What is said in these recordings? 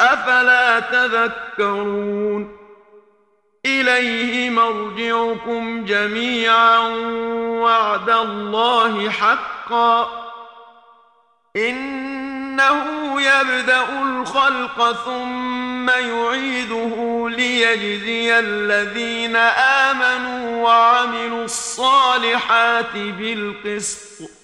أفلا تذكرون؟ إليه مرجعكم جميعا وعد الله حقا. إنه يبدأ الخلق ثم يعيده ليجزي الذين آمنوا وعملوا الصالحات بالقسط.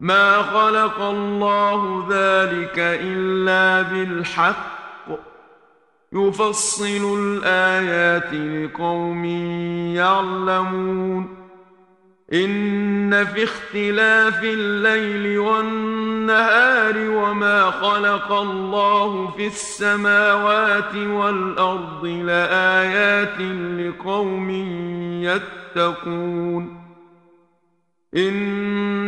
ما خلق الله ذلك الا بالحق يفصل الايات لقوم يعلمون إن في اختلاف الليل والنهار وما خلق الله في السماوات والأرض لآيات لقوم يتقون إن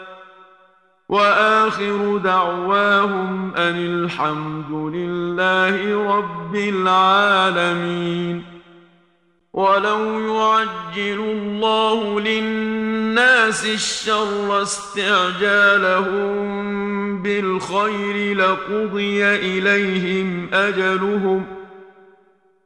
وآخر دعواهم أن الحمد لله رب العالمين. ولو يعجل الله للناس الشر استعجالهم بالخير لقضي إليهم أجلهم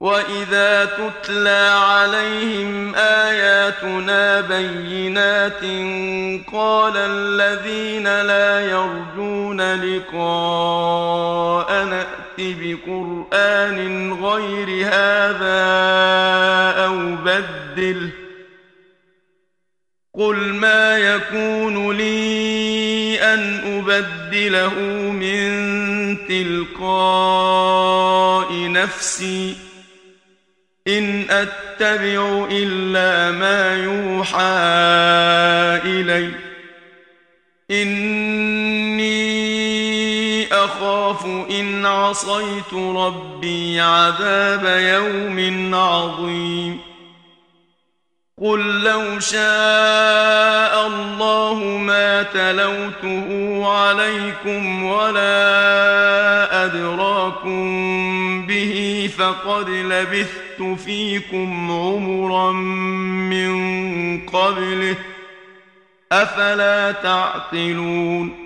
واذا تتلى عليهم اياتنا بينات قال الذين لا يرجون لقاء نات بقران غير هذا أو بدله قل ما يكون لي ان ابدله من تلقاء نفسي إن أتبع إلا ما يوحى إلي. إني أخاف إن عصيت ربي عذاب يوم عظيم. قل لو شاء الله ما تلوته عليكم ولا أدراكم به فقد لبثت فيكم عمرا من قبله أفلا تعقلون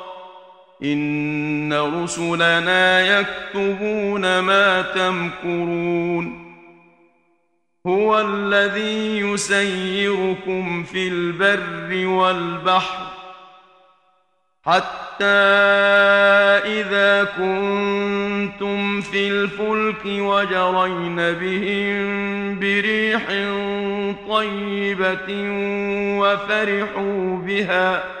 ان رسلنا يكتبون ما تمكرون هو الذي يسيركم في البر والبحر حتى إذا كنتم في الفلك وجرين بهم بريح طيبة وفرحوا بها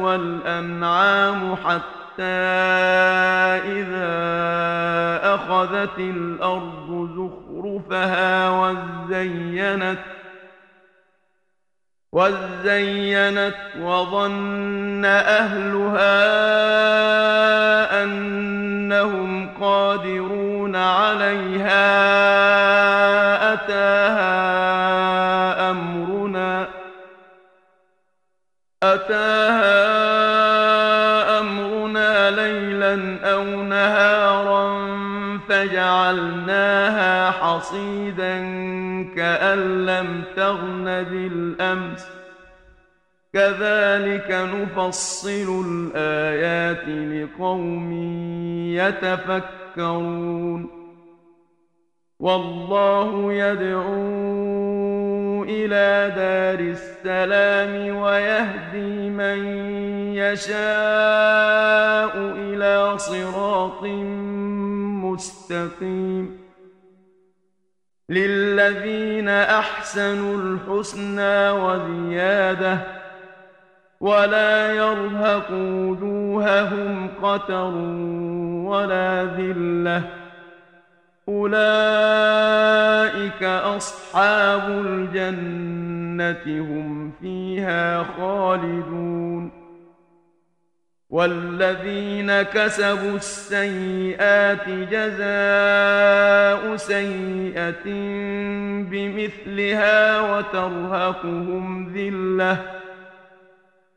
والأنعام حتى إذا أخذت الأرض زخرفها وزينت وزينت وظن أهلها أنهم قادرون عليها أتاها أتاها أمرنا ليلا أو نهارا فجعلناها حصيدا كأن لم تغن بالأمس. كذلك نفصل الآيات لقوم يتفكرون. والله يدعو إلى دار السلام ويهدي من يشاء إلى صراط مستقيم. للذين أحسنوا الحسنى وزيادة ولا يرهق وجوههم قتر ولا ذلة أولئك أصحاب الجنة هم فيها خالدون والذين كسبوا السيئات جزاء سيئة بمثلها وترهقهم ذلة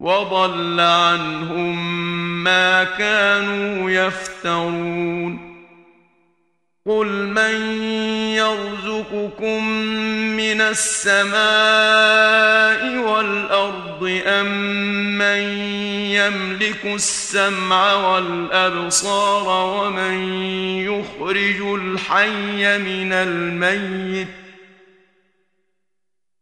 وضل عنهم ما كانوا يفترون. قل من يرزقكم من السماء والأرض أم من يملك السمع والأبصار ومن يخرج الحي من الميت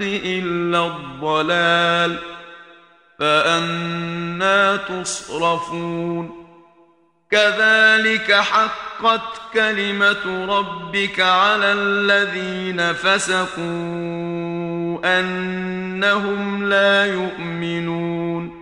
إلا الضلال فأنا تصرفون كذلك حقت كلمة ربك على الذين فسقوا أنهم لا يؤمنون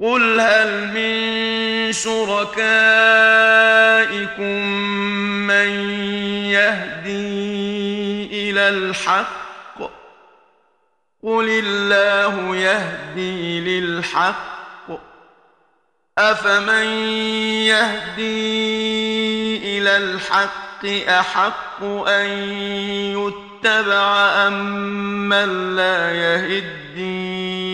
قل هل من شركائكم من يهدي إلى الحق قل الله يهدي للحق أفمن يهدي إلى الحق أحق أن يتبع أم من لا يهدي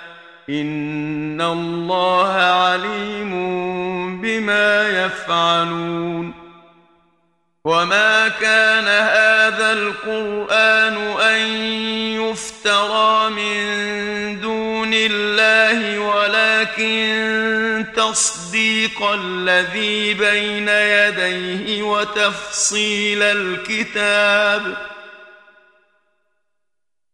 ان الله عليم بما يفعلون وما كان هذا القران ان يفترى من دون الله ولكن تصديق الذي بين يديه وتفصيل الكتاب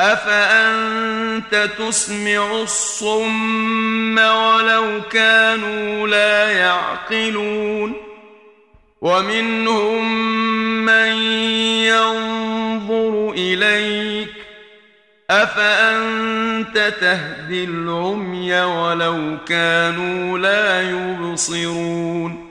أفأنت تسمع الصم ولو كانوا لا يعقلون ومنهم من ينظر إليك أفأنت تهدي العمي ولو كانوا لا يبصرون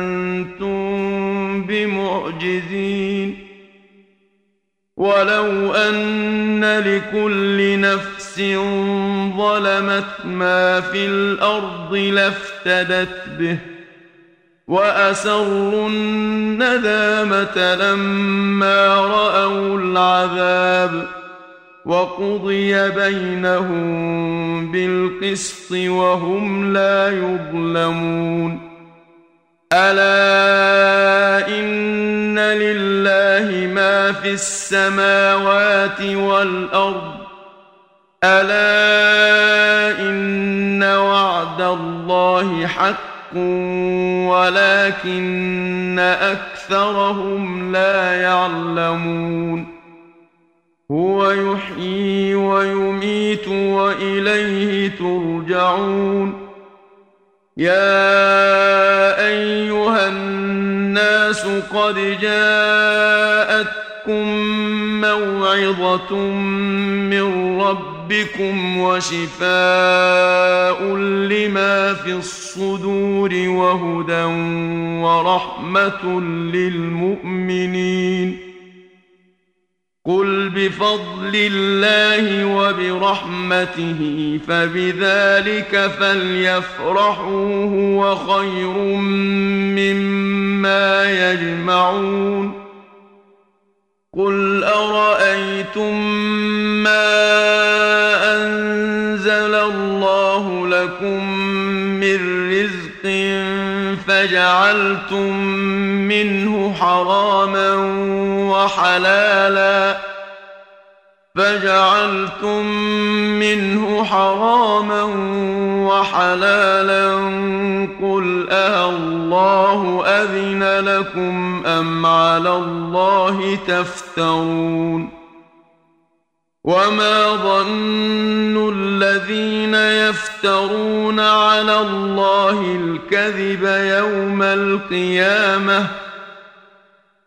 ولو أن لكل نفس ظلمت ما في الأرض لافتدت به وأسروا الندامة لما رأوا العذاب وقضي بينهم بالقسط وهم لا يظلمون. ألا في السماوات والأرض ألا إن وعد الله حق ولكن أكثرهم لا يعلمون هو يحيي ويميت وإليه ترجعون يا أيها الناس قد جاءتكم موعظة من ربكم وشفاء لما في الصدور وهدى ورحمة للمؤمنين. قل بفضل الله وبرحمته فبذلك فليفرحوا هو خير مما يجمعون. قل ارايتم ما انزل الله لكم من رزق فجعلتم منه حراما وحلالا فجعلتم منه حراما وحلالا قل أه الله أذن لكم أم على الله تفترون وما ظن الذين يفترون على الله الكذب يوم القيامة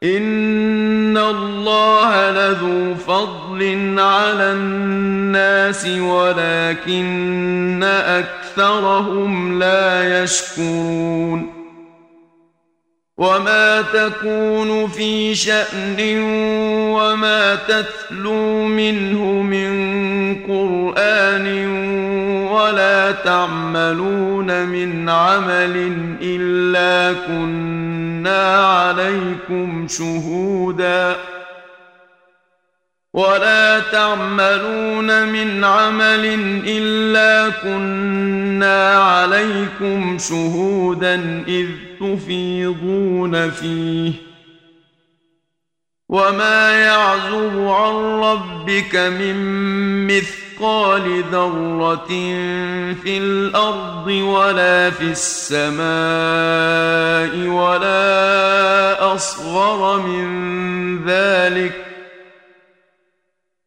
إن الله لذو فضل على الناس ولكن أكثرهم لا يشكرون وما تكون في شأن وما تتلو منه من قرآن ولا تعملون من عمل إلا كنا عليكم شهوداً ولا تعملون من عمل الا كنا عليكم شهودا اذ تفيضون فيه وما يعزب عن ربك من مثقال ذره في الأرض ولا في السماء ولا اصغر من ذلك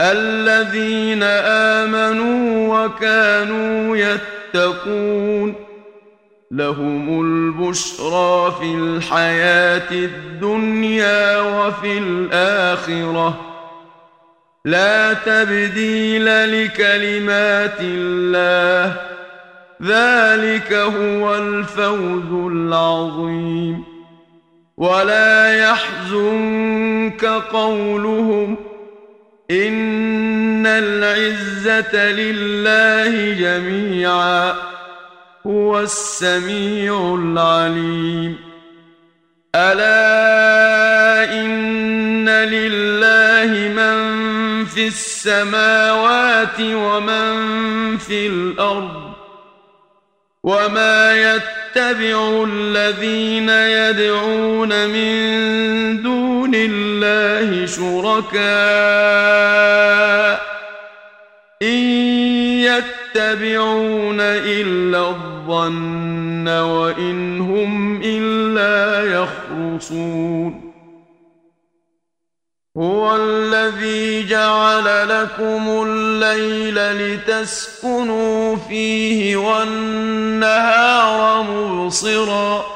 الذين آمنوا وكانوا يتقون لهم البشرى في الحياة الدنيا وفي الآخرة. لا تبديل لكلمات الله. ذلك هو الفوز العظيم. ولا يحزنك قولهم ان العزه لله جميعا هو السميع العليم الا ان لله من في السماوات ومن في الأرض وما يتبع الذين يدعون من دون الله شركاء. إن يتبعون إلا الظن وإن هم إلا يخرصون. هو الذي جعل لكم الليل لتسكنوا فيه والنهار مبصرا.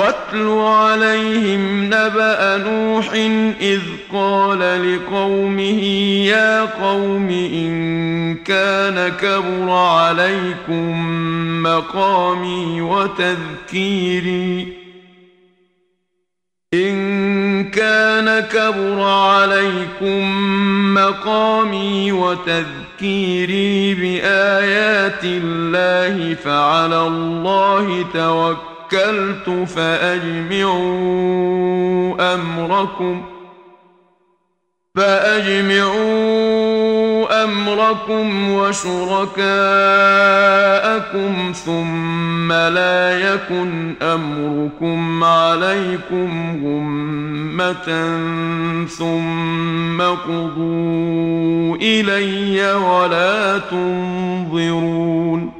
واتل عليهم نبأ نوح إذ قال لقومه يا قوم إن كان كبر عليكم مقامي وتذكيري. إن كان كبر عليكم مقامي وتذكيري بآيات الله فعلى الله توكل توكلت فأجمعوا أمركم. فأجمعوا أمركم وشركاءكم ثم لا يكن أمركم عليكم غمة ثم قضوا إلي ولا تنظرون.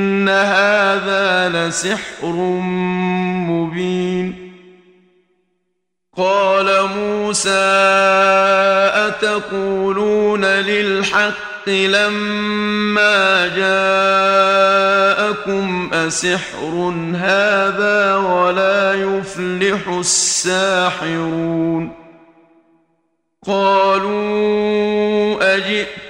هذا لسحر مبين قال موسى اتقولون للحق لما جاءكم اسحر هذا ولا يفلح الساحرون قالوا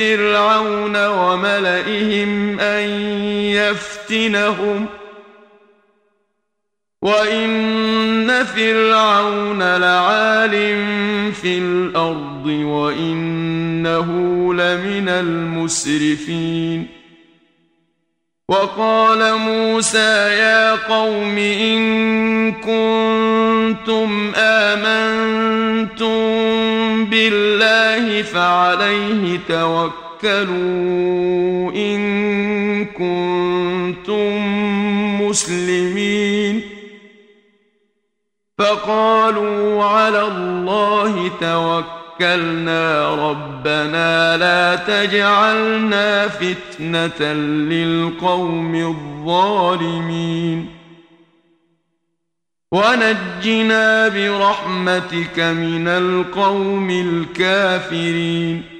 فرعون وملئهم أن يفتنهم وإن فرعون لعال في الأرض وإنه لمن المسرفين وقال موسى يا قوم إن كنتم آمنتم بالله فعليه توكلوا إن كنتم مسلمين. توكلنا ربنا لا تجعلنا فتنة للقوم الظالمين. ونجنا برحمتك من القوم الكافرين.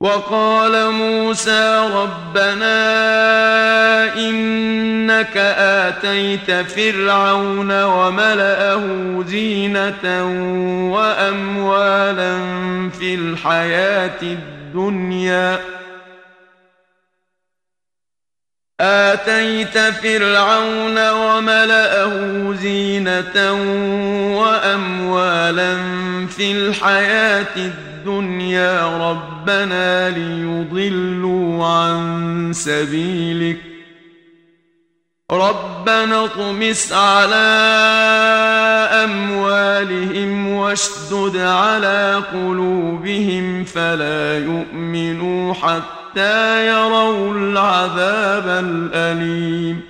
وقال موسى ربنا إنك آتيت فرعون وملأه زينة وأموالا في الحياة الدنيا. آتيت فرعون وملأه زينة وأموالا في الحياة الدنيا. ربنا ليضلوا عن سبيلك. ربنا اطمس على أموالهم واشدد على قلوبهم فلا يؤمنوا حتى حتى يروا العذاب الأليم.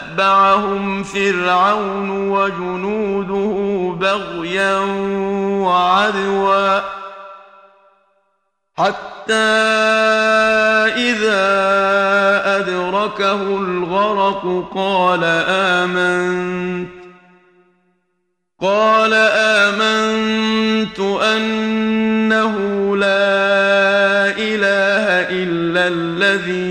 فأتبعهم فرعون وجنوده بغيا وعدوا حتى إذا أدركه الغرق قال آمنت قال آمنت أنه لا إله إلا الذي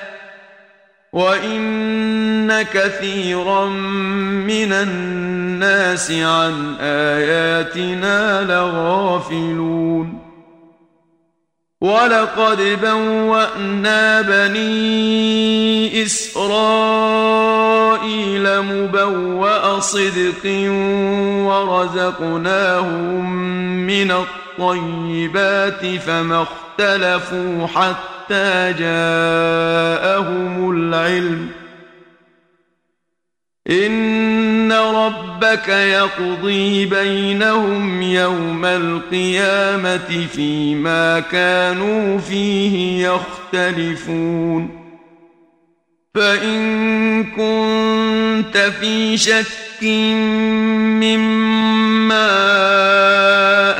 وإن كثيرا من الناس عن آياتنا لغافلون ولقد بوأنا بني إسرائيل مبوأ صدق ورزقناهم من الطيبات فما اختلفوا حتى جاءهم العلم. إن ربك يقضي بينهم يوم القيامة فيما كانوا فيه يختلفون. فإن كنت في شك مما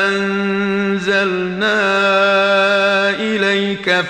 أنزلنا إليك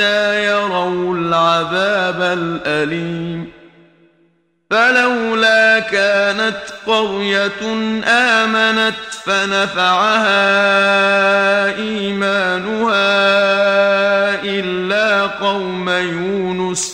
يروا العذاب الأليم. فلولا كانت قرية آمنت فنفعها إيمانها إلا قوم يونس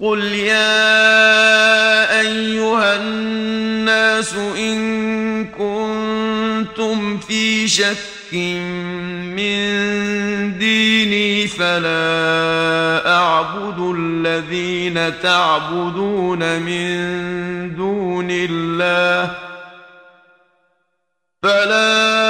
قل يا ايها الناس ان كنتم في شك من ديني فلا اعبد الذين تعبدون من دون الله فلا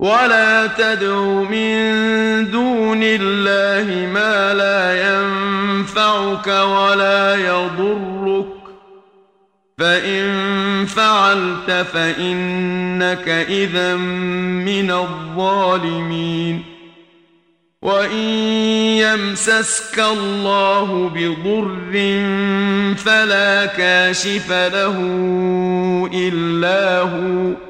ولا تدع من دون الله ما لا ينفعك ولا يضرك فان فعلت فانك اذا من الظالمين وان يمسسك الله بضر فلا كاشف له الا هو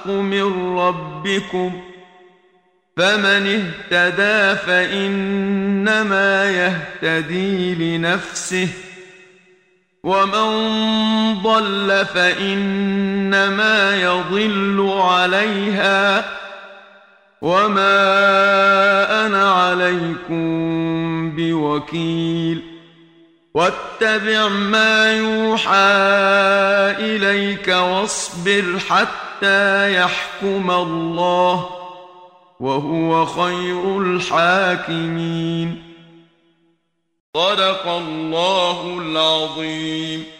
الحق من ربكم فمن اهتدى فإنما يهتدي لنفسه ومن ضل فإنما يضل عليها وما أنا عليكم بوكيل واتبع ما يوحى إليك واصبر حتى يحكم الله وهو خير الحاكمين. صدق الله العظيم.